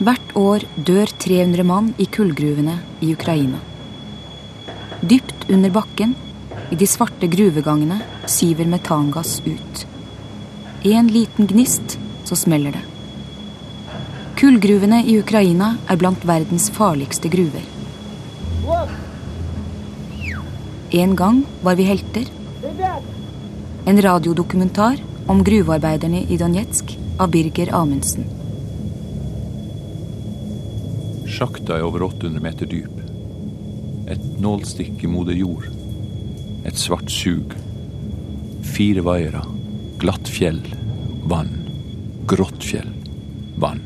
Hvert år dør 300 mann i kullgruvene i Ukraina. Dypt under bakken, i de svarte gruvegangene, siver metangass ut. En liten gnist, så smeller det. Kullgruvene i Ukraina er blant verdens farligste gruver. En gang var vi helter. En radiodokumentar om gruvearbeiderne i Donetsk av Birger Amundsen. Sjakta er over 800 meter dyp. Et nålstikk i moder jord. Et svart sug. Fire vaiere. Glatt fjell. Vann. Grått fjell. Vann.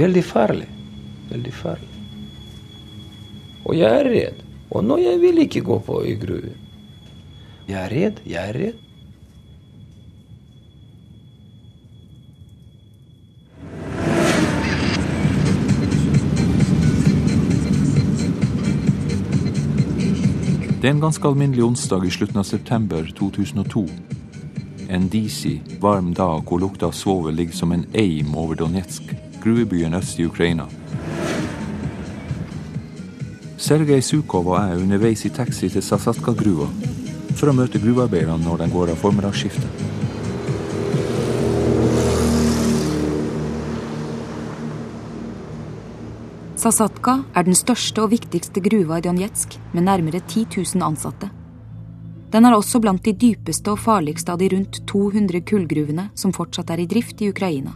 Veldig farlig. Veldig farlig. Og jeg er redd. Og nå jeg vil ikke gå på i gruve. Jeg er redd. Jeg er redd. Det er en ganske alminnelig onsdag i slutten av september 2002. En disig, varm dag hvor lukta av svovel ligger som en eim over Donetsk, gruvebyen øst i Ukraina. Sergej Sukov og jeg er underveis i taxi til Sasatka-gruva for å møte gruvearbeiderne når de går av formiddagsskiftet. Sasatka er den største og viktigste gruva i Donetsk, med nærmere 10 000 ansatte. Den er også blant de dypeste og farligste av de rundt 200 kullgruvene som fortsatt er i drift i Ukraina.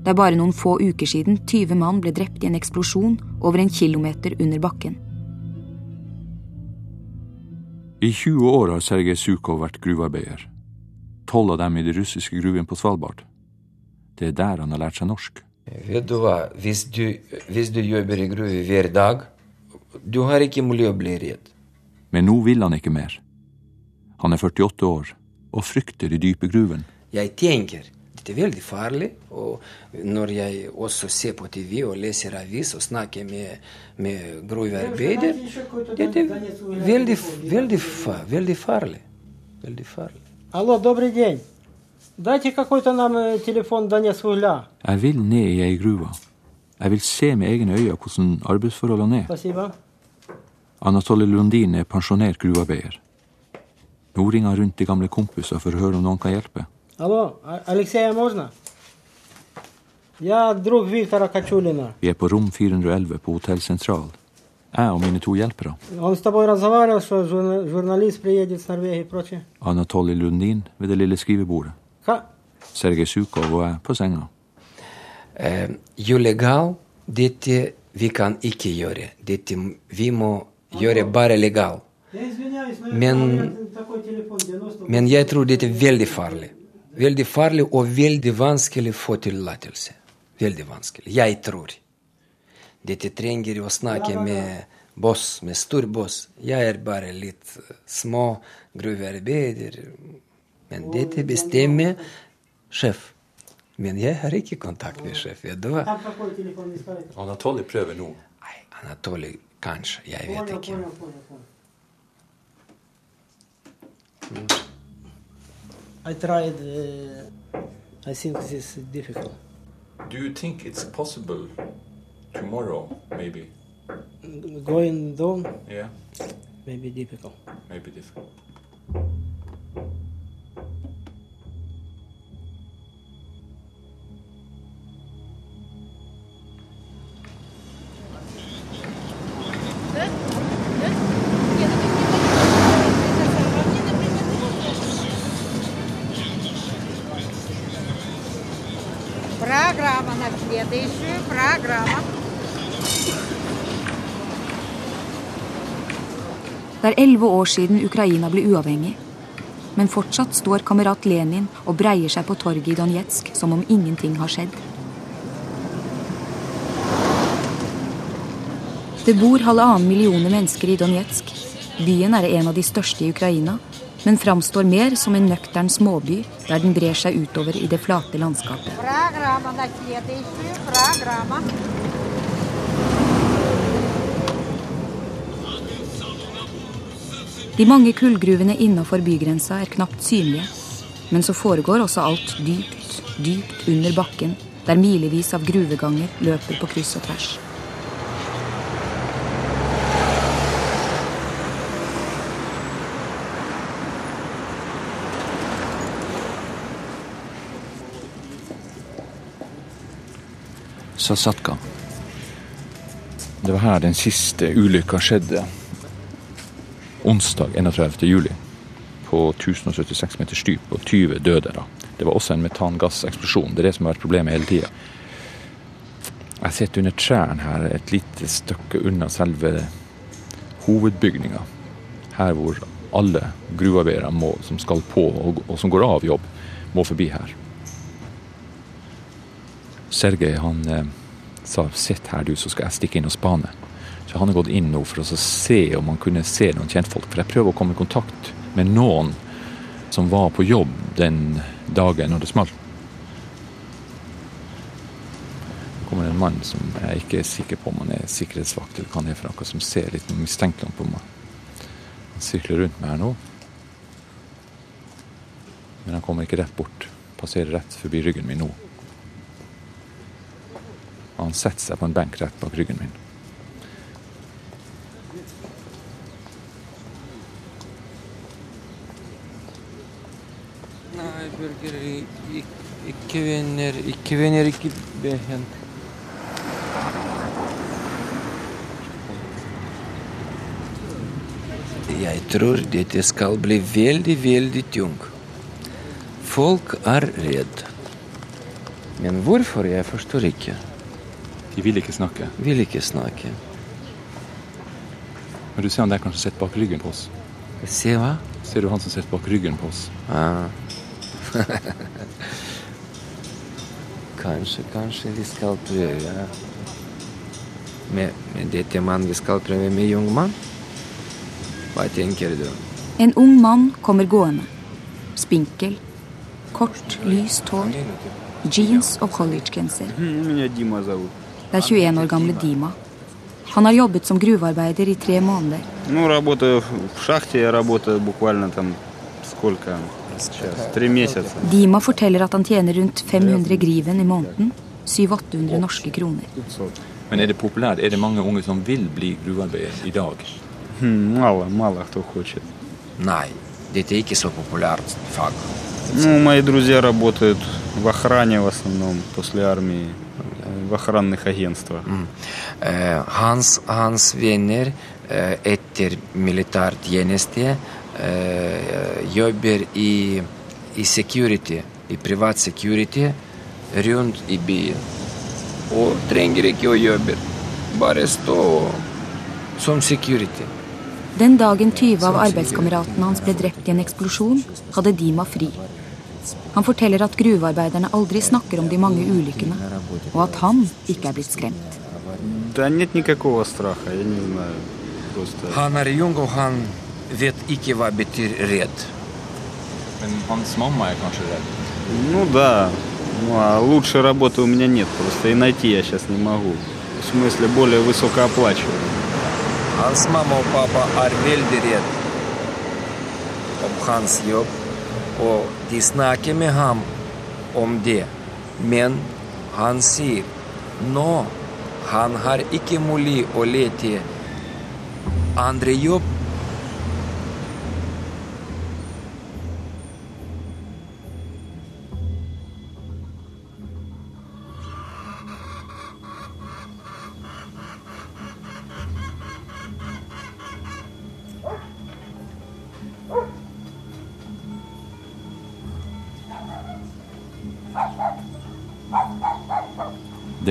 Det er bare noen få uker siden 20 mann ble drept i en eksplosjon over en kilometer under bakken. I 20 år har Sergej Sukov vært gruvearbeider. Tolv av dem i de russiske gruvene på Svalbard. Det er der han har lært seg norsk. Vet du hva, hvis du, hvis du jobber i gruve hver dag, du har ikke mulighet å bli redd. Men nå vil han ikke mer. Han er 48 år og frykter de dype gruvene. Jeg tenker det er veldig farlig. Og når jeg også ser på TV og leser avis og snakker med, med gruvearbeider, det er veldig, veldig, veldig farlig. Veldig farlig. Алло, добрый день. Дайте какой-то нам э, телефон Донецк угля. Jeg vil ned i ei gruve. Jeg vil se med egne øyne hvordan arbeidsforholdene er. Спасибо. Anatoly Lundin er pensjonert gruvearbeider. Nå ringer han rundt de gamle kompiser for å høre om noen kan hjelpe. Алло, А- Алексея можно? Я друг Виктора Качулина. Vi er på rom 411 på Hotell Sentral. Jeg og mine to hjelpere, Он с тобой разговаривал, что журна- журналист приедет с Норвегии и прочее. Anatoly Lundin ved det lille skrivebordet, Hva? Sergej Sjukov er på senga. Eh, jo legal, dette vi kan ikke gjøre. Dette vi må gjøre bare legal. Men, men jeg tror dette er veldig farlig. Veldig farlig og veldig vanskelig å få tillatelse. Veldig vanskelig. Jeg tror. Dette trenger å snakke med boss, med stor boss. Jeg er bare litt eh, små gruvearbeider. Men dette bestemmer sjef. Men jeg har ikke kontakt med sjef. Anatoly prøver nå? Nei, Anatoly kanskje. Jeg vet ikke. I tried. Uh, I think this is difficult. Do you think it's possible tomorrow, maybe? Going down? Yeah. Maybe difficult. Maybe difficult. Det er elleve år siden Ukraina ble uavhengig. Men fortsatt står kamerat Lenin og breier seg på torget i Donetsk som om ingenting har skjedd. Det bor halvannen millioner mennesker i Donetsk. Byen er en av de største i Ukraina, men framstår mer som en nøktern småby der den brer seg utover i det flate landskapet. De mange kullgruvene innafor bygrensa er knapt synlige, men så foregår også alt dypt dypt under bakken, der milevis av gruveganger løper på kryss og tvers. Sasatka. Det var her den siste ulykka skjedde. Onsdag 31. juli. På 1076 meters dyp og 20 døde. da. Det var også en metangasseksplosjon. Det er det som har vært problemet hele tida. Jeg sitter under trærne her, et lite stykke unna selve hovedbygninga. Her hvor alle gruvearbeidere som skal på, og, og som går av jobb, må forbi her. Sergej han eh, sa 'sitt her, du, så skal jeg stikke inn og spane'. Så han har gått inn nå for å se om han kunne se noen kjentfolk. For jeg prøver å komme i kontakt med noen som var på jobb den dagen når det smalt. Det kommer en mann som jeg ikke er sikker på om han er sikkerhetsvakt eller hva han er for noe, som ser litt mistenkelig på meg. Han sykler rundt meg her nå. Men han kommer ikke rett bort. Passerer rett forbi ryggen min nå. Og han setter seg på en benk rett bak ryggen min. Nei, Birger, ikke vinner, ikke vinner, ikke behen. Jeg tror dette skal bli veldig, veldig tung. Folk er redd. Men hvorfor? Jeg forstår ikke. De vil ikke snakke. Vil ikke snakke. Men du ser han der kanskje sitter bak ryggen på oss. Se hva? Ser du han som sitter bak ryggen på oss? Ah. kanskje, kanskje vi skal prøve med, med dette mann vi skal prøve med ung mann? Hva tenker du? En ung mann kommer gående. Spinkel. Kort, lyst hår. Jeans og collegegenser. Меня Дима зовут. Det er 21 år gamle Dima. Han har jobbet som gruvearbeider i tre måneder. Ну, работаю в шахте, я работаю буквально там сколько сейчас? Три месяца. Dima forteller at han tjener rundt 500 griven i måneden. 700-800 norske kroner. Men er det populært? Er det mange unge som vil bli gruvearbeider i dag? Хм, Мало, мало кто хочет. Nei, dette er ikke så populært fag. Ну, мои друзья работают в охране в основном, после армии, э, в охранных агентствах. Eh, hans, hans venner eh, etter militærtjeneste eh, jobber i, i security, i privat security rundt i byen. Og trenger ikke å jobbe. Bare stå som security. Den dagen 20 av arbeidskameratene hans ble drept i en eksplosjon, hadde Dima fri. Han forteller at gruvearbeiderne aldri snakker om de mange ulykkene, og at han ikke er blitt skremt. Han er jung og han vet ikke hva betyr redd. Men hans mamma er kanskje redd? Ну да, ну а лучшей работы у меня нет, просто и найти я сейчас не могу. В смысле, более высокооплачиваемой. Hans mamma og pappa er veldig redd om hans jobb, og de snakker med ham om det. Men han sier nå han har ikke mulig å lete andre jobb.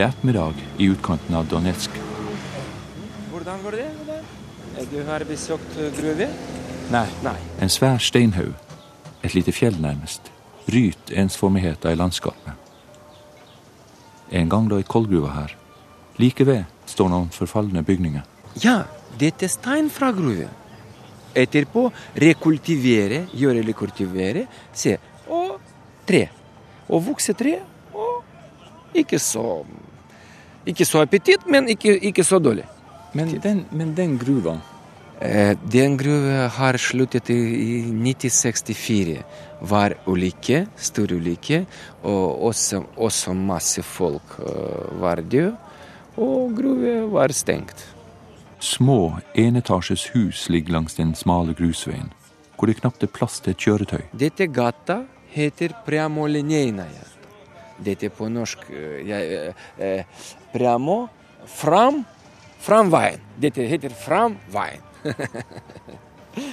Er ettermiddag i utkanten av Donetsk. Hvordan går det? Du har besøkt gruve? Nei. En svær steinhaug, et lite fjell nærmest, bryter ensformigheta i landskapet. En gang lå ei kollgruve her. Like ved står noen forfalne bygninger. Ja, dette er stein fra gruve. Etterpå rekultivere, gjøre rekultivere, se, og tre. Og vokse tre, og ikke så Ikke så appetitt, men ikke, ikke så dårlig. Men den, men den gruva, Eh, Den gruva har sluttet i i 1964. Var ulykke, stor ulykke, og også, også masse folk eh, var døde. Og gruva var stengt. Små enetasjes hus ligger langs den smale grusveien, hvor det knapt er plass til et kjøretøy. Dette gata heter Prjamolinejnaja. Dette på norsk eh, jeg, eh, eh, fram Framveien. Dette heter Framveien.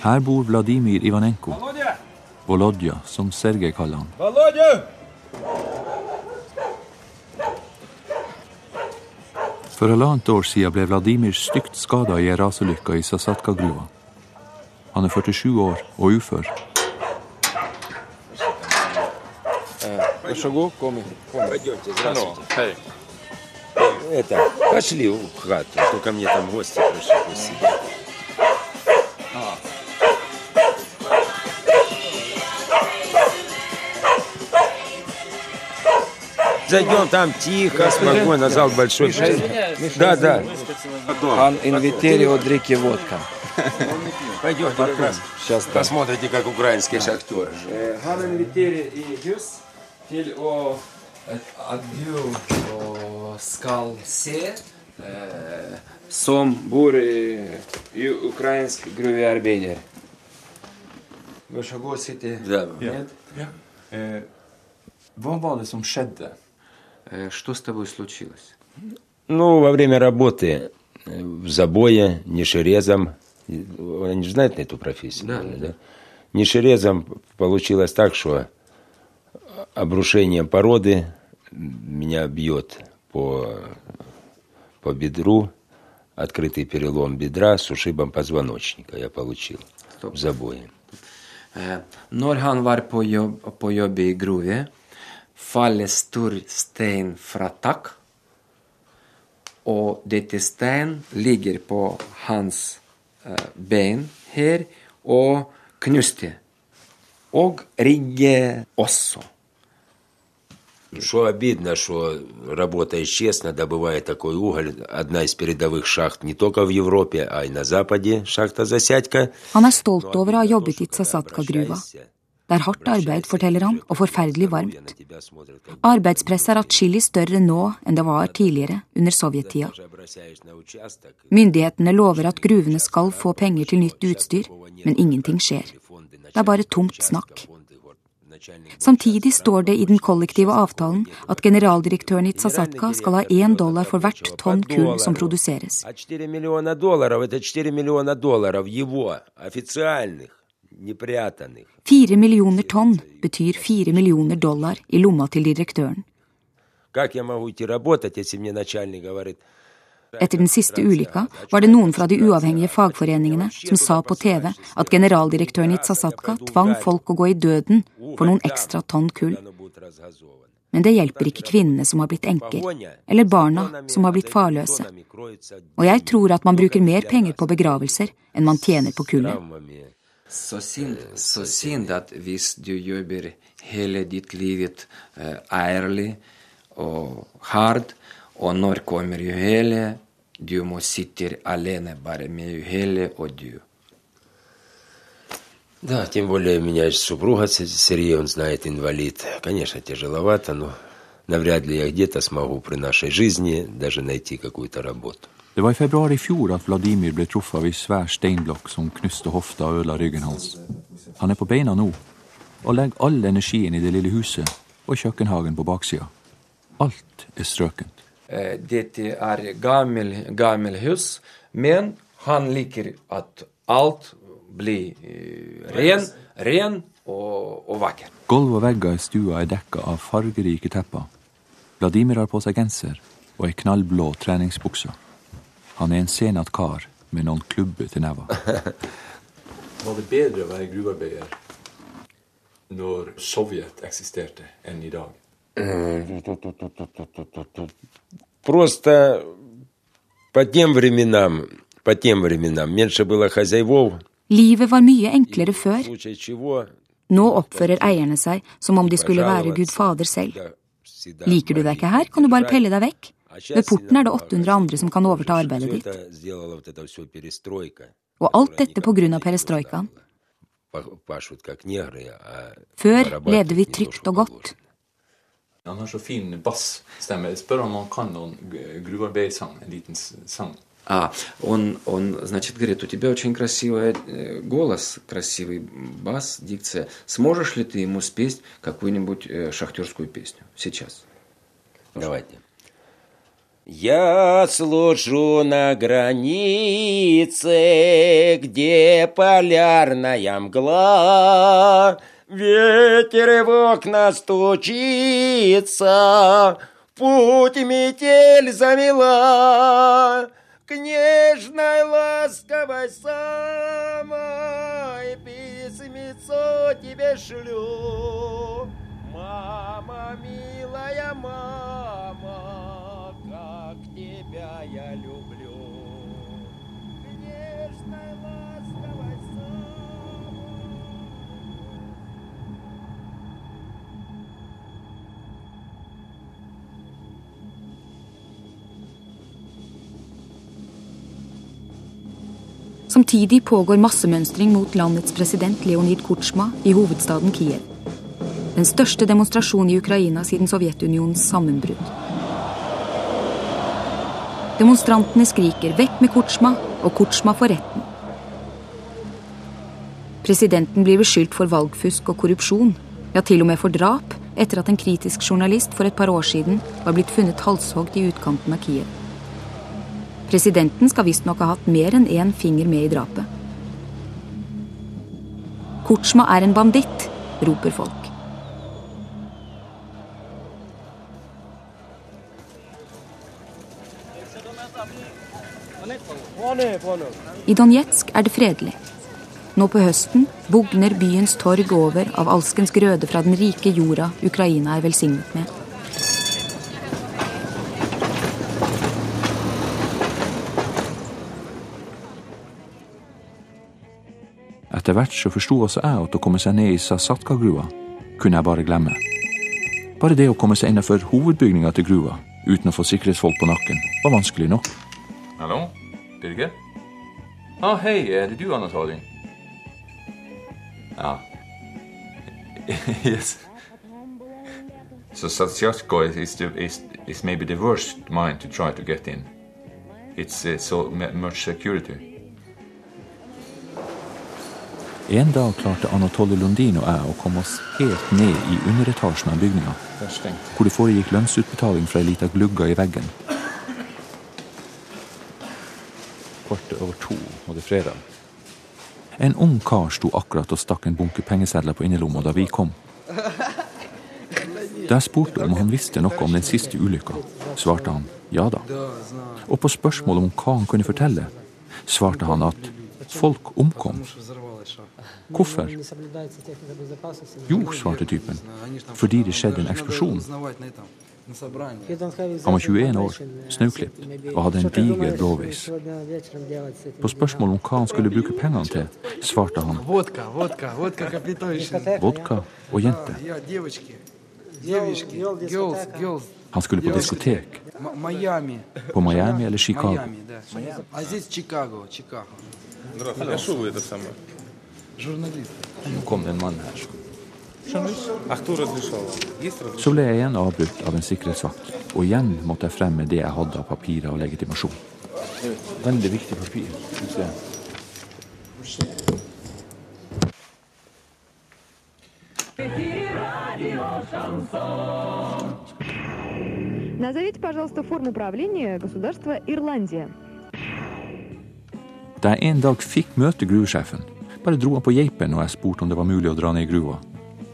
Her bor Vladimir Ivanenko. Volodja, som Sergej kaller han. For halvannet år siden ble Vladimir stygt skada i ei rasulykke i Sasatka-gruva. Han er 47 år og ufør. Vær så god, kom inn. Kom. это, пошли в хату, что ко мне там гости пришли посидеть. А. Зайдем там тихо, спокойно, зал большой. Миша, да, да. Ан инвитерио дреки водка. Пойдем, сейчас посмотрите, как украинские шахтеры. Э, Ан инвитерио и гюс, филь о... Э, а, скалсе, э, сом, бури и украинский груви арбенер. Вы согласите? Да. Нет? Нет. Вам var det som? Что с тобой случилось? Ну, во время работы э, в забое, нишерезом. Э, они же знают на эту профессию. Да, да. да? Нишерезом получилось так, что обрушение породы меня бьет по, по бедру, открытый перелом бедра с ушибом позвоночника я получил Стоп. в забое. Eh, Når han var på jobb, på jobb i gruve, faller stor stein fra tak, og dette stein ligger på hans eh, bein her og knuste. Og rygge også. Что обидно, что работая честно, добывая такой уголь, одна из передовых шахт не только в Европе, а и на Западе, шахта «Засядька». Han er stolt over å ha jobbet i Tsasatka-gruva. Det er hardt arbeid, forteller han, og forferdelig varmt. Arbeidspresset er atskillig større nå enn det var tidligere, under sovjettida. Myndighetene lover at gruvene skal få penger til nytt utstyr, men ingenting skjer. Det er bare tomt snakk. Samtidig står det i den kollektive avtalen at generaldirektøren i Tsasatka skal ha én dollar for hvert tonn kull som produseres. А 4 миллиона долларов – это 4 миллиона долларов его, официальных, непрятанных. Fire millioner tonn betyr fire millioner dollar i lomma til direktøren. Как я могу идти работать, если мне начальник говорит, etter den siste ulykka var det noen fra de uavhengige fagforeningene som sa på TV at generaldirektøren i Tsasatka tvang folk å gå i døden for noen ekstra tonn kull. Men det hjelper ikke kvinnene som har blitt enker, eller barna som har blitt farløse. Og jeg tror at man bruker mer penger på begravelser enn man tjener på kullet. Så synd, så synd at hvis du jobber hele ditt liv eh, ærlig og hardt, og når kommer uhellet, du må sitte alene bare med uhellet og du. Да, тем более у меня есть супруга С- Сергей, он знает, инвалид. Конечно, тяжеловато, но навряд ли я где-то смогу при нашей жизни даже найти какую-то работу. Det var i februar i fjor at Vladimir ble truffet av ei svær steinblokk som knuste hofta og ødela ryggen hans. Han er på beina nå, og legger all energien i det lille huset og kjøkkenhagen på baksida. Alt er strøkent. Eh, Dette er gammel, gammel hus, men han liker at alt blir eh, ren, ren og, og vakker. Gulv og vegger i stua er dekka av fargerike tepper. Vladimir har på seg genser og ei knallblå treningsbukse. Han er en senat kar med noen klubber til neva. Var det bedre å være gruvearbeider når Sovjet eksisterte, enn i dag? Просто по тем временам, по тем временам меньше было хозяевов, Livet var mye enklere før. в случае чего Nå oppfører eierne seg som om de skulle være Gud Fader selv. всегда Liker du deg ikke her, kan du bare pelle deg vekk. Ved porten er det 800 andre som kan overta arbeidet ditt. Это сделала вот эта все перестройка. Og alt dette på grunn av perestrojkaen. па- пашут как негры, а Før зарабатывают levde vi не то, trygt что og godt. Han har så fin bassstemme. Spør om han kan noen g- gruvarbeidersang. En liten sang. А, он, он, значит, говорит, у тебя очень красивый э, голос, красивый бас, дикция. Сможешь ли ты ему спеть какую-нибудь э, шахтерскую песню сейчас? Давайте. Я служу на границе, где полярная мгла, ветер в окна стучится, путь метель замела, к нежной ласковой самой письмецо тебе шлю. Мама, милая мама, Samtidig pågår massemønstring mot landets president Leonid Kutsjma i hovedstaden Kiev. Den største demonstrasjonen i Ukraina siden Sovjetunionens sammenbrudd. Demonstrantene skriker 'vekk med Kutsjma', og Kutsjma får retten. Presidenten blir beskyldt for valgfusk og korrupsjon, ja til og med for drap, etter at en kritisk journalist for et par år siden var blitt funnet halshogd i utkanten av Kiev. Presidenten skal visstnok ha hatt mer enn én finger med i drapet. Kutsjma er en banditt, roper folk. I Donetsk er det fredelig. Nå på høsten bugner byens torg over av alskens grøde fra den rike jorda Ukraina er velsignet med. Etter hvert så forsto også jeg at å komme seg ned i Sasatka-gruva kunne jeg bare glemme. Bare det å komme seg innenfor hovedbygninga til gruva uten å få sikkerhetsfolk på nakken, var vanskelig nok. Hallo? Birger? Ah, hei, er det du, Anatoly? Ja. yes. So Sasatka is, is, is maybe the worst mine to try to get in. It's uh, so much security. En dag klarte Anatoly Lundin og jeg å komme oss helt ned i underetasjen av bygninga, hvor det foregikk lønnsutbetaling fra ei lita glugga i veggen. Kvart over to, og det er fredag. En ung kar sto akkurat og stakk en bunke pengesedler på innerlomma da vi kom. Da jeg spurte om han visste noe om den siste ulykka, svarte han ja da. Og på spørsmål om hva han kunne fortelle, svarte han at folk omkom. Hvorfor? Jo, svarte typen, fordi det skjedde en eksplosjon. Han var 21 år, snauklipt og hadde en diger blåveis. På spørsmål om hva han skulle bruke pengene til, svarte han vodka og jenter. Han skulle på diskotek. På Miami eller Chicago. Nå kom det en mann her. А кто разрешал? Есть разрешение? Så ble jeg igjen avbrutt av en sikkerhetsvakt, og igjen måtte jeg frem med det jeg hadde av papirer og legitimasjon. Veldig viktig papir. synes jeg. Назовите, пожалуйста, форму правления государства Ирландия. Da jeg en dag fikk møte gruvesjefen, bare dro han på geipen når jeg spurte om det var mulig å dra ned i gruva,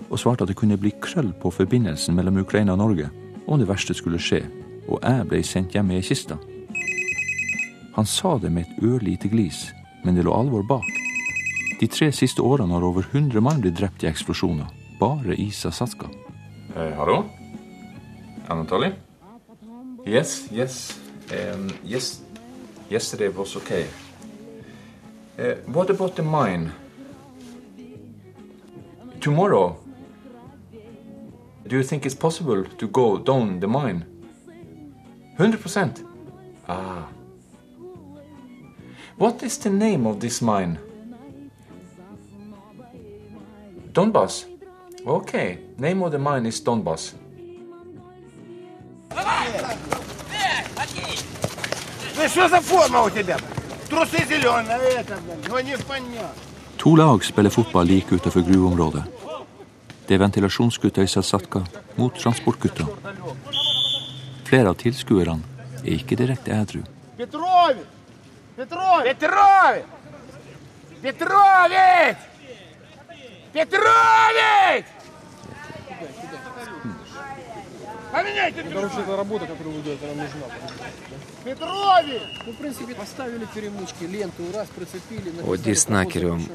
og svarte at det kunne bli krøll på forbindelsen mellom Ukraina og Norge om det verste skulle skje, og jeg ble sendt hjem i ei kiste. Han sa det med et ørlite glis, men det lå alvor bak. De tre siste årene har over 100 mann blitt drept i eksplosjoner, bare i Sasatska. Uh, hallo? Anatoly? Yes, yes. Um, yes, yesterday was okay. Uh, what about the mine? Tomorrow? Do you think it's possible to go down the mine? 100%? Ah. What is the name of this mine? Donbass. Okay, name of the mine is Donbass. Ну что за форма у тебя? To lag spiller fotball like utenfor gruveområdet. Det er ventilasjonsgutta i Sasatka mot transportgutta. Flere av tilskuerne er ikke direkte ædru. Petrovic! Petrovic! А Поменяй ты Короче, это работа, которую вы делаете, нам нужна. Петрови! Ну, в принципе, поставили перемычки, ленту, раз прицепили. Оди снакерем.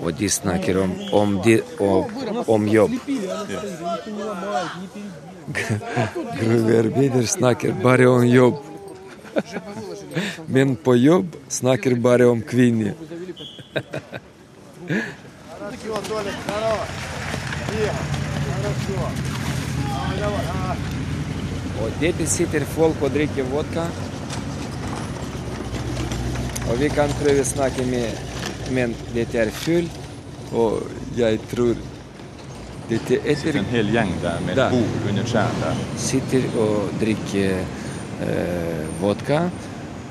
Оди снакерем. Ом ди... Ом ёб. Грувер бедер снакер барион ёб. Мен по ёб снакер барион квинни. Здорово. Хорошо. А, давай. А. Og dette sitter folk og drikker vodka. Og vi kan prøve å snakke med Men dette er full, og jeg tror dette etter... sitter en hel gjeng der med da. et bord under trærne. Sitter og drikker eh, vodka.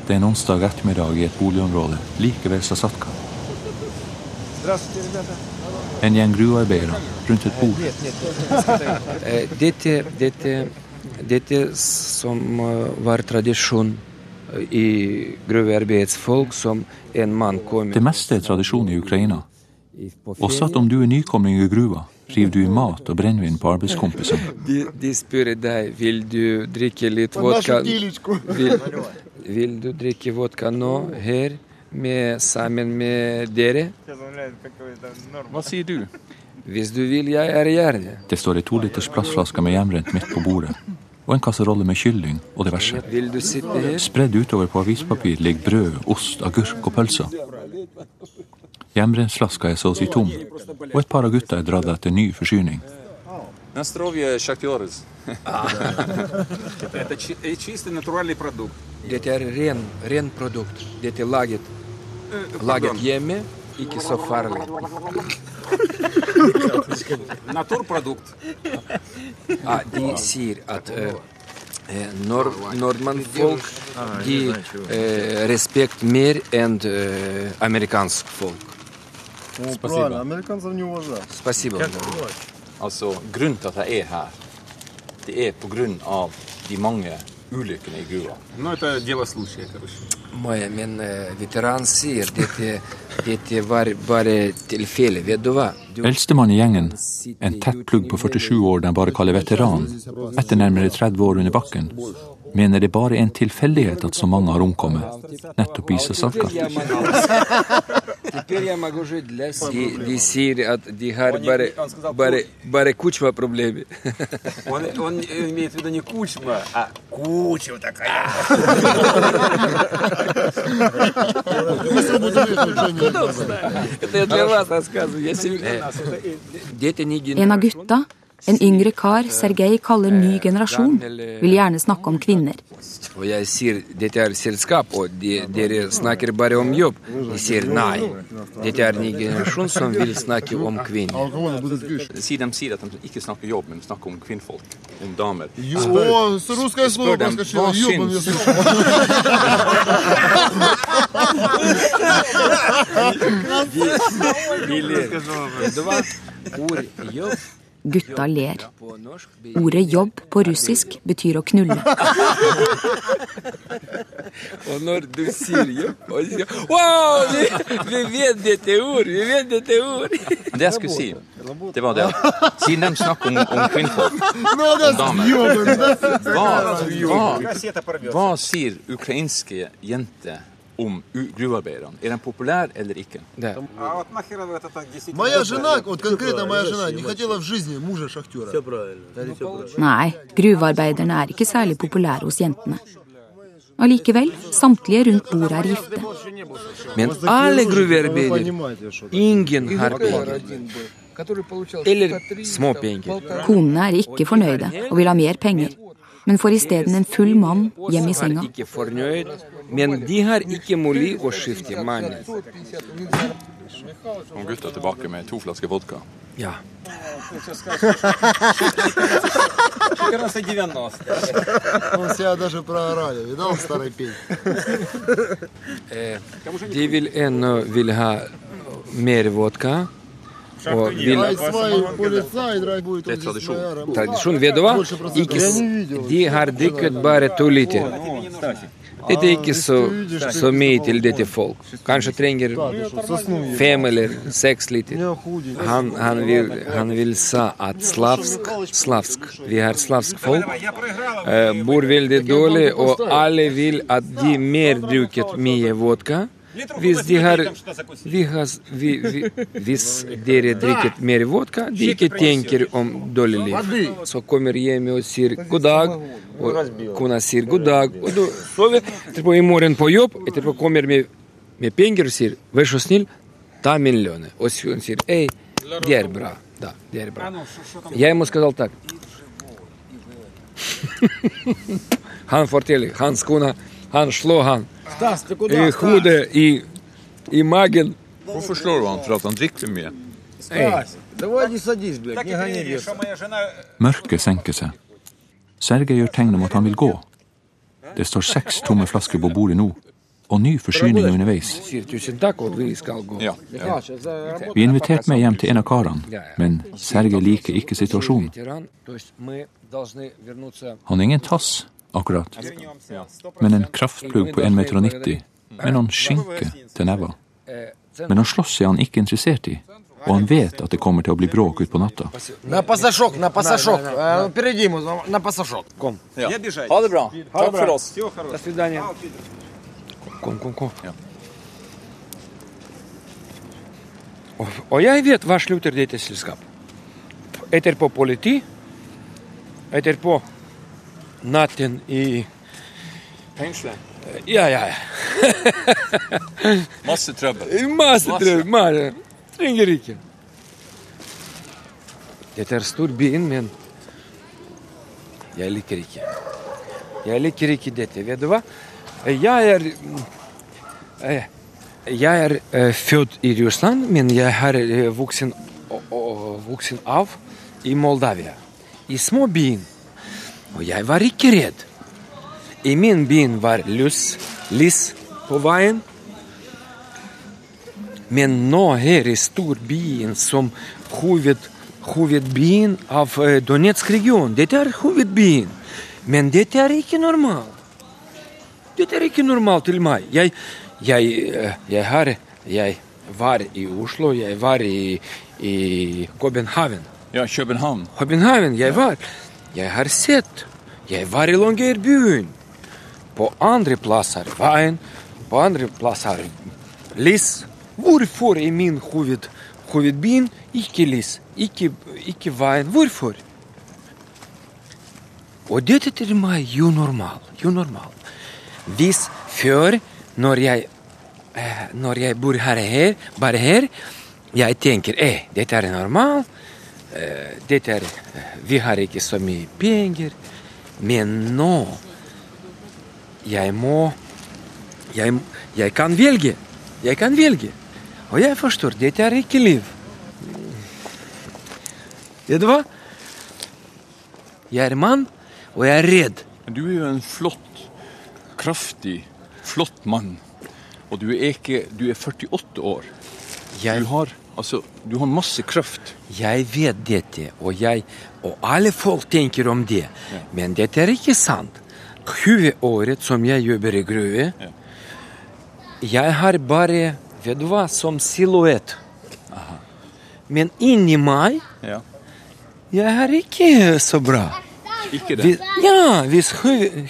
Det er en onsdag ettermiddag i et boligområde like ved Sasatka. En gjeng gruvearbeidere rundt et bord. dette, dette dette som var tradisjon i gruvearbeidsfolk som en mann kom Det meste er tradisjon i Ukraina. Også at om du er nykomling i gruva, river du i mat og brennevin på arbeidskompisene. De, de, spør deg vil du drikke litt vodka vil, vil du drikke vodka nå, her, med, sammen med dere? Hva sier du? Hvis du vil, jeg er gjerne. Det står ei toliters plastflaske med hjemrent midt på bordet og en kasserolle med kylling og diverse. Spredd utover på avispapir ligger brød, ost, agurk og pølser. Hjemmebrensflaska er så å si tom, og et par av gutta er dratt etter ny forsyning. Dette er ren, ren produkt. Dette er laget, laget hjemme. и кисо фарли. Натурпродукт. А, ди сир от э, э, Нордман Фолк, а, ди э, Респект Мир и Американс Фолк. Ну, Спасибо. Американцев не уважают. Спасибо. Altså, grunnen til at jeg er her, det er pga. de mange ulykkene i gruva. Ну, это дело случая, короче. Maja, men veteran sier dette, dette var bare tilfelle. Eldste mann i gjengen, en tett plugg på 47 år den bare kaller veteran, etter nærmere 30 år under bakken, mener det bare er en tilfeldighet at så mange har omkommet, nettopp i Sasalka. Теперь я могу жить для Сирии. Сирии от Дигар Баре, Баре, Кучма проблеме. Он, он имеет в виду не Кучма, а Кучма такая. Это я для вас рассказываю. Я семья. Дети не генералы. En yngre kar Sergej kaller ny generasjon, vil gjerne snakke om kvinner. Og jeg sier dette er selskap, og de, dere snakker bare om jobb. De sier nei. Dette er ny generasjon som vil snakke om kvinner. Si de sier at de ikke snakker jobb, men snakker om kvinnfolk, om damer. Spør, spør dem hva syns de, de, de, de, Gutta ler. Ordet 'jobb' på russisk betyr å knulle. og når du sier 'jobb', og sier Wow! Vi, vi, vet dette ord! Vi vet dette ord! Det jeg skulle si, det var det Siden de snakker om, om kvinnfolk, om damer hva, hva, hva sier ukrainske jenter om gruvearbeiderne. Er de populære eller ikke? Nei, gruvearbeiderne er ikke særlig populære hos jentene. Allikevel, samtlige rundt bordet er gifte. Men alle gruvearbeidere Ingen har penger. Eller småpenger. Konene er ikke fornøyde og vil ha mer penger men får isteden en full mann hjem i senga. Men de har ikke mulig å skifte mann. Kom gutta tilbake med to flasker vodka. Ja. Eh, de vil ennå eh, vil ha mer vodka. Og vil, det er tradisjon. Tradisjon Vedova. Ikke, de har dykket bare to liter. Det er ikke så, så, mye til dette folk. Kanskje trenger fem eller seks liter. Han, han, vil, han vil sa at slavsk, slavsk Vi har slavsk folk. bor veldig dårlig, og alle vil at de mer drukket mye vodka. Hvis de har, vi har vi, vi, Hvis dere drikker mer vodka, de ikke tenker om dårlig liv. Så kommer hjem og sier god dag, og kona sier god dag, og du sover. Etterpå i morgen på jobb, etterpå kommer med, med penger og sier vær så snill, ta min lønn. Og hun sier ei, det er bra. Da, det er bra. Jeg må сказал так. Han forteller, hans kone, han slår han. I hodet, i, i magen. Hvorfor slår du han? For at han drikker mye? Mørket senker seg. Sergej gjør tegn om at han vil gå. Det står seks tomme flasker på bordet nå, og ny forsyning underveis. Vi er invitert med hjem til en av karene, men Sergej liker ikke situasjonen. Han er ingen tass, akkurat. Men en kraftplugg på 1,90 meter med noen skinker til Neva. Men å slåss er han ikke interessert i, og han vet at det kommer til å bli bråk utpå natta. Kom. Ja. Ha det bra. Takk for oss. Kom, kom, kom. Ja. Og, jeg vet hva slutter dette selskapet. Etterpå politi, etterpå natten i Fengselet? Ja, ja. Masse trøbbel. Masse trøbbel. Masse. Trenger ikke. Dette er storbyen, men jeg liker ikke. Jeg liker ikke dette. Vet du hva? Jeg er eh, Jeg er eh, født i Russland, men jeg har eh, voksen av i Moldavia. I småbyen. Og jeg var ikke redd. I min by var lus, lys på veien. Men nå her i storbyen som hoved, hovedbyen av eh, Donetsk-regionen Dette er hovedbyen. Men dette er ikke normalt. Dette er ikke normalt til meg. Jeg, jeg, eh, jeg, har, jeg var i Oslo, jeg var i, i København. Ja, København. København, jeg var. Jeg har sett. Jeg var i Longyearbyen. På andre plasser veien, på andre plasser lys. Hvorfor i min hoved, hovedbyen ikke lys, ikke, ikke veien? Hvorfor? Og dette til meg jo normal, jo normal. Hvis før, når jeg, eh, når jeg bor her, her, bare her, jeg tenker eh, dette er normalt. Eh, dette er, eh, vi har ikke så mye penger. Men nå Jeg må jeg, jeg kan velge. Jeg kan velge. Og jeg forstår, dette er ikke liv. Vet du hva? Jeg er mann, og jeg er redd. Men du er jo en flott, kraftig, flott mann. Og du er ikke Du er 48 år. Jeg, Du har, altså, du har masse kraft. Jeg vet dette, og, jeg, og alle folk tenker om det. Men dette er ikke sant. 20 året som jeg jobber i gruve, jeg har bare Vet du hva? Som silhuett. Men inni meg Ja. Jeg er ikke så bra. Ikke det. Hvis, ja, hvis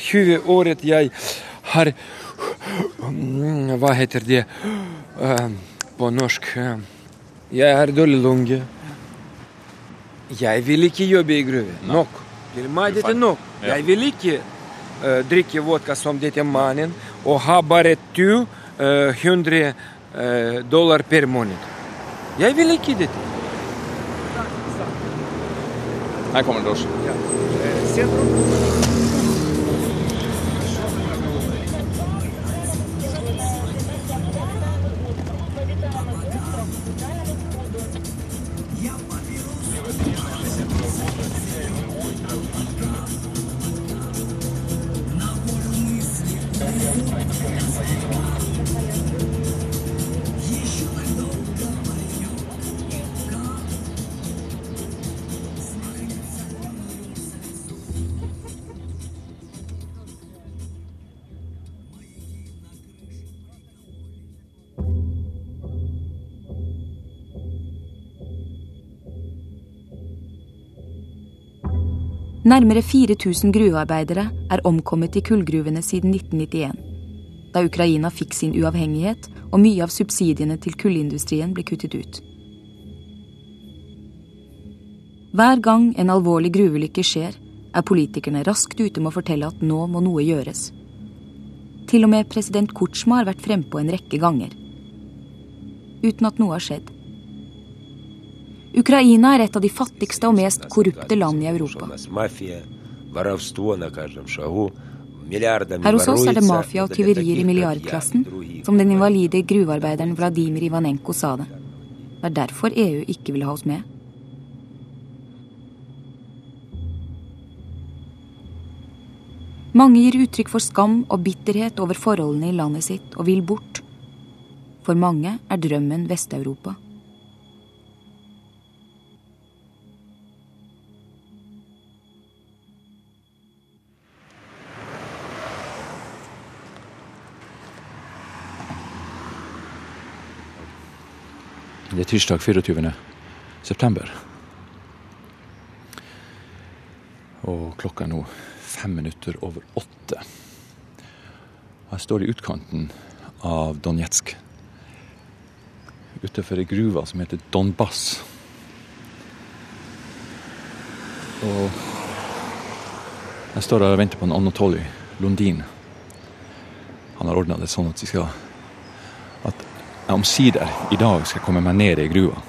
20 året jeg har Mm, Hva heter det eh, på norsk? eh, Jeg har dårlig lunge. Jeg vil ikke jobbe i gruve. Nok. Til meg dette nok. Ja. Jeg vil ikke uh, drikke vodka som dette mannen og ha bare 200 uh, dollar per måned. Jeg vil ikke dette. Her kommer drosjen. Sentrum. Nærmere 4000 gruvearbeidere er omkommet i kullgruvene siden 1991, da Ukraina fikk sin uavhengighet og mye av subsidiene til kullindustrien ble kuttet ut. Hver gang en alvorlig gruveulykke skjer, er politikerne raskt ute med å fortelle at nå må noe gjøres. Til og med president Kutsjma har vært frempå en rekke ganger. Uten at noe har skjedd. Ukraina er et av de fattigste og mest korrupte land i Europa. Her hos oss er det mafia og tyverier i milliardklassen, som den invalide gruvearbeideren Vladimir Ivanenko sa det. Det er derfor EU ikke vil ha oss med. Mange gir uttrykk for skam og bitterhet over forholdene i landet sitt og vil bort. For mange er drømmen Vest-Europa. Det er tirsdag 24. september. Og klokka er nå fem minutter over åtte. Jeg står i utkanten av Donetsk. Utenfor ei gruve som heter Donbass. Og jeg står her og venter på en Anatoly Lundin. Han har ordna det sånn at vi skal jeg omsider i dag skal komme meg ned i gruva.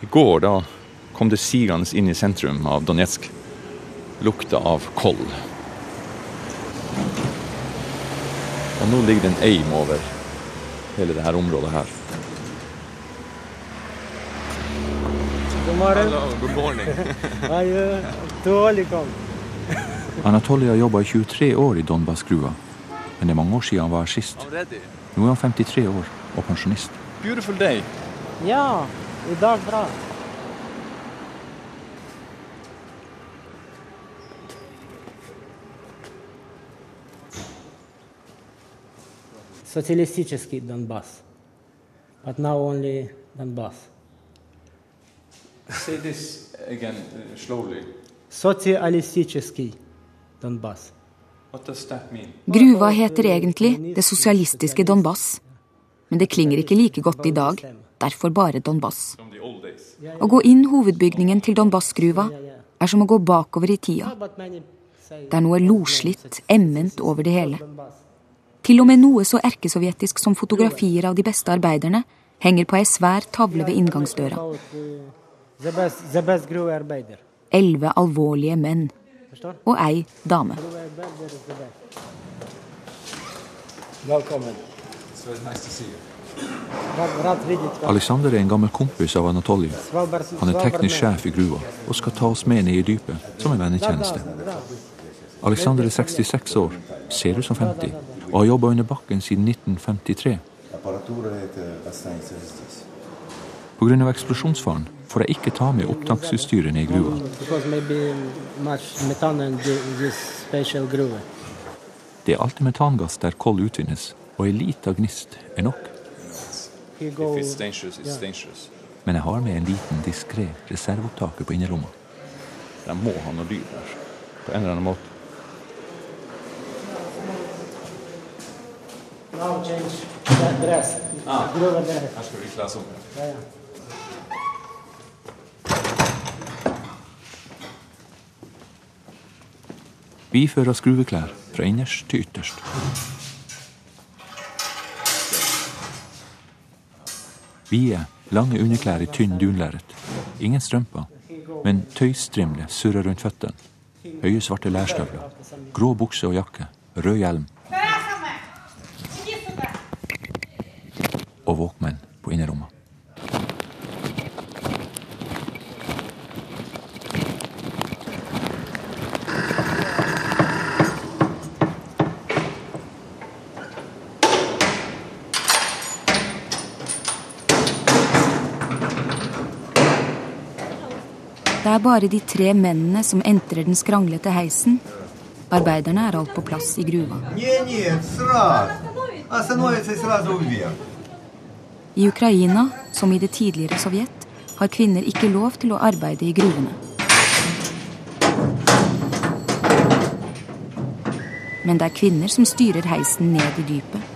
I går, da kom det sigende inn i sentrum av Donetsk. Lukta av koll. Og nå ligger det en eim over hele dette området her. God morgen. Good morning. Hei, dårlig kom. Anatoly har jobba i 23 år i Donbass-grua Men det er mange år siden han var her sist. Nå er han 53 år og pensjonist. Beautiful day. Ja, i dag bra. Социалистический Донбасс. But now only Donbass. Say this again uh, slowly. Социалистический Donbass. Gruva heter egentlig Det sosialistiske Donbass. Men det klinger ikke like godt i dag, derfor bare Donbass. Å gå inn hovedbygningen til Donbass-gruva er som å gå bakover i tida. Det er noe loslitt, emment over det hele. Til og med noe så erkesovjetisk som fotografier av de beste arbeiderne henger på ei svær tavle ved inngangsdøra. Elleve alvorlige menn. Og ei dame. Velkommen. Alexander er en gammel kompis av Anatoly. Han er teknisk sjef i gruva og skal ta oss med ned i dypet som en vennetjeneste. Alexander er 66 år, ser ut som 50, og har jobba under bakken siden 1953. Pga. eksplosjonsfaren får jeg ikke ta med opptaksutstyret ned i gruva. Det er alltid metangass der kull utvinnes, og ei lita gnist er nok. Men jeg har med en liten diskré reserveopptaker på innerlomma. De må ha noe dyr der, på en eller annen måte. now change the dress. Gruve dress. Her skal vi kle oss om. Ja, ja. Vi fører skruveklær fra innerst til ytterst. Vi er lange underklær i tynn dunlerret. Ingen strømper, men tøystrimler surrer rundt føttene. Høye, svarte lærstøvler. Grå bukse og jakke. Rød hjelm. Og Walkman på innerlomma. Det er bare de tre mennene som entrer den skranglete heisen. Arbeiderne er alt på plass i gruva. I Ukraina, som i det tidligere Sovjet, har kvinner ikke lov til å arbeide i gruvene. Men det er kvinner som styrer heisen ned i dypet.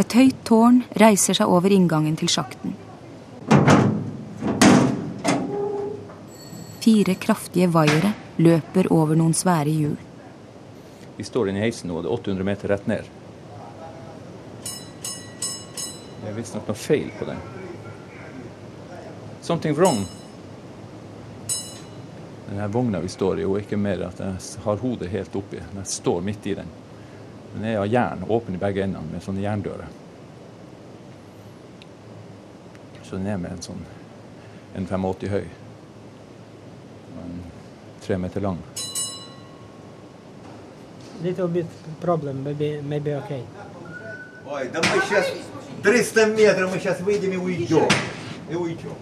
Et høyt tårn reiser seg over inngangen til sjakten. Fire kraftige vaiere løper over noen svære hjul. Vi står inne i heisen nå, og det er 800 meter rett ned. Det er visstnok noe feil på den. Something wrong. Denne vogna vi står i, er ikke mer at jeg har hodet helt oppi. Jeg står midt i den. Den er av jern, åpen i begge endene med sånne jerndører. Så den er med en sånn en 85 høy. Tre meter lang. Little bit problem, maybe, maybe okay. Ой, да мы сейчас 300 метров, мы сейчас выйдем и уйдем. И уйдем.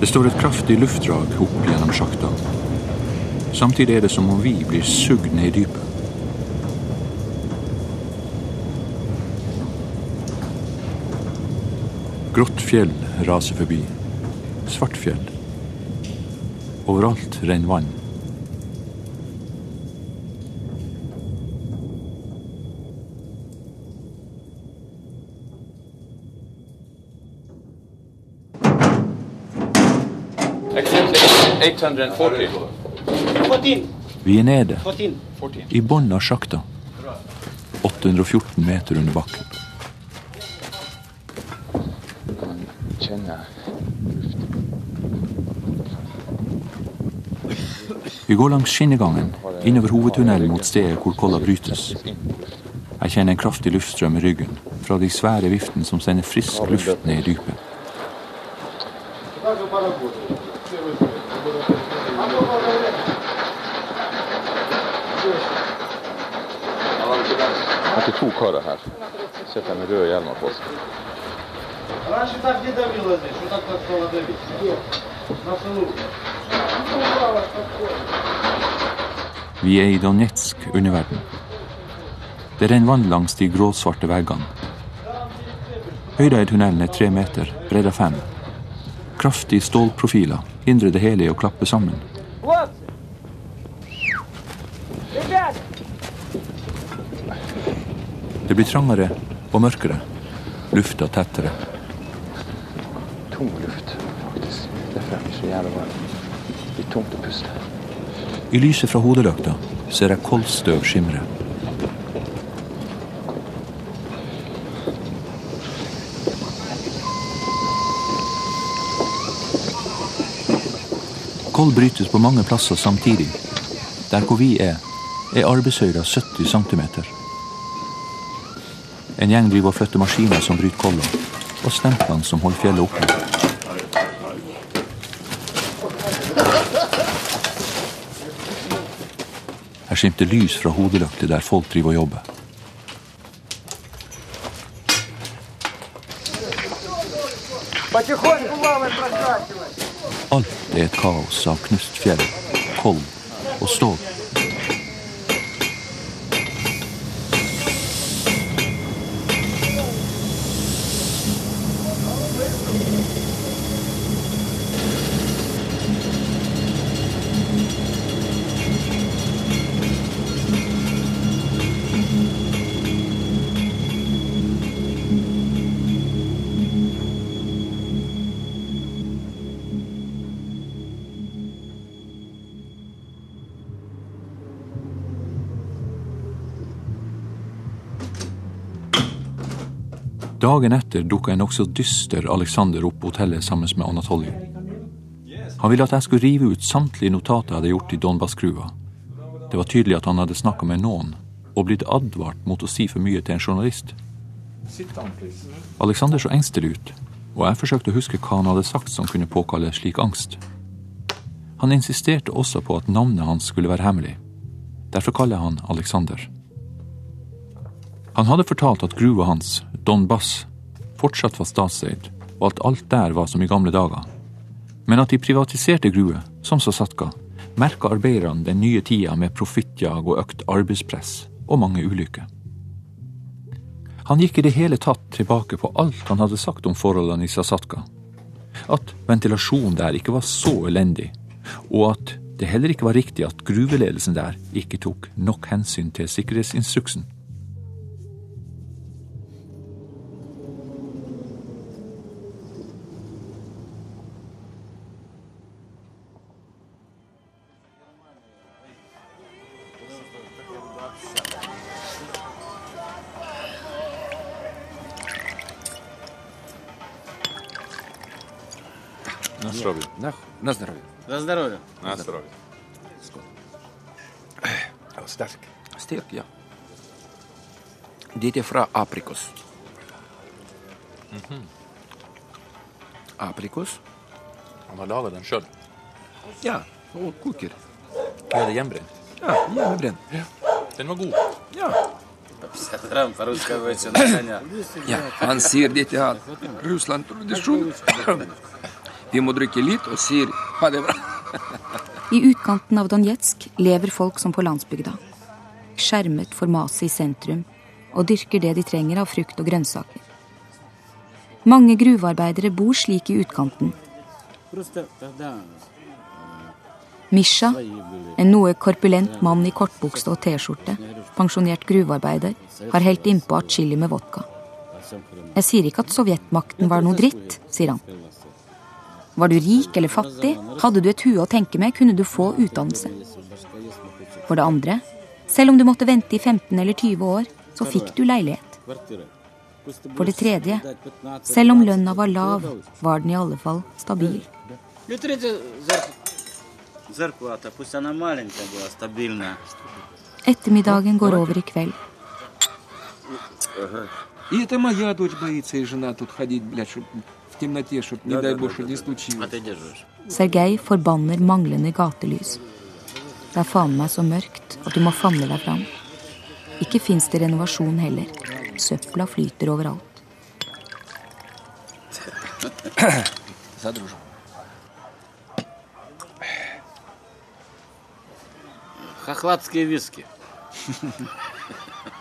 Det står et kraftig luftdrag opp gjennom sjakta. Samtidig er det som om vi blir sugd ned i dypet. Grått fjell raser forbi. Svart fjell. Overalt renner vann. Vi er nede, i bunnen av sjakta. 814 meter under bakken. Vi går langs skinnegangen innover hovedtunnelen mot stedet hvor kolla brytes. Jeg kjenner en kraftig luftstrøm i ryggen fra de svære viftene som sender frisk luft ned i dypet. Etter to karer her sitter med røde hjelmer på seg. Раньше так не давило здесь, что так так стало давить? На селу. Vi er i Donetsk underverden. Det renner vann langs de gråsvarte veggene. Høyda i tunnelen er tre meter, bredda fem. Kraftige stålprofiler hindrer det hele i å klappe sammen. Blir trangere og mørkere. Lufta tettere. Tung luft, faktisk. Derfor er det så jævlig varmt. Litt tungt å puste. I lyset fra hodelykta ser jeg koldstøv skimre. Kold brytes på mange plasser samtidig. Der hvor vi er, er arbeidshøyda 70 cm. En gjeng driver og flytter maskiner som bryter kollen, og stemplene som holder fjellet oppe. Her skimter lys fra hodelykter der folk driver og jobber. Alt er et kaos av knust fjell, koll og stål. Dagen etter dukka en nokså dyster Alexander opp på hotellet sammen med Anatoly. Han ville at jeg skulle rive ut samtlige notater jeg hadde gjort i Donbas-gruva. Det var tydelig at han hadde snakka med noen og blitt advart mot å si for mye til en journalist. Alexander så engstelig ut, og jeg forsøkte å huske hva han hadde sagt som kunne påkalle slik angst. Han insisterte også på at navnet hans skulle være hemmelig. Derfor kaller jeg han Alexander. Han hadde fortalt at gruva hans, Don Bass, fortsatt var statseid, og at alt der var som i gamle dager. Men at de privatiserte gruver, som Sasatka, merka arbeiderne den nye tida med profittjag og økt arbeidspress og mange ulykker. Han gikk i det hele tatt tilbake på alt han hadde sagt om forholdene i Sasatka. At ventilasjonen der ikke var så elendig, og at det heller ikke var riktig at gruveledelsen der ikke tok nok hensyn til sikkerhetsinstruksen. Dette er fra aprikos. Mm -hmm. Aprikos. Han har laga den sjøl? Ja. Og koker. Er det hjemmebrent? Ja, hjemmebrent. Ja. Den var god. Ja. ja. Han sier dette her. Russland-tradisjon. Vi må drikke litt og sier ha det bra. I utkanten av Donetsk lever folk som på landsbygda. Skjermet for maset i sentrum og dyrker det de trenger av frukt og grønnsaker. Mange gruvearbeidere bor slik i utkanten. Misha, en noe korpulent mann i kortbukse og T-skjorte, pensjonert gruvearbeider, har helt innpå at chili med vodka. Jeg sier ikke at sovjetmakten var noe dritt, sier han. Var du rik eller fattig, hadde du et hue å tenke med, kunne du få utdannelse. For det andre, selv om du måtte vente i 15 eller 20 år, så fikk du leilighet. квартира. For det tredje, selv om lønna var lav, var den i alle fall stabil. И третья зарплата. Зарплата, пусть она маленькая была, стабильная. Ettermiddagen går over i kveld. И это моя дочь боится, и жена тут ходить, блядь, чтоб в темноте, чтоб, не дай бог, что не случилось. А ты держишь. Sergej forbanner manglende gatelys. Det er faen meg så mørkt at du må famle deg fram. Ikke fins det renovasjon heller. Søpla flyter overalt. Задружу. Хохладские виски.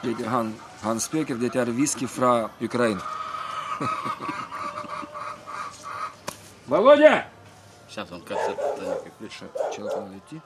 Dette, han, han speker, dette er whisky fra Ukraina. Володя! Сейчас он кассет Че, человек надо идти?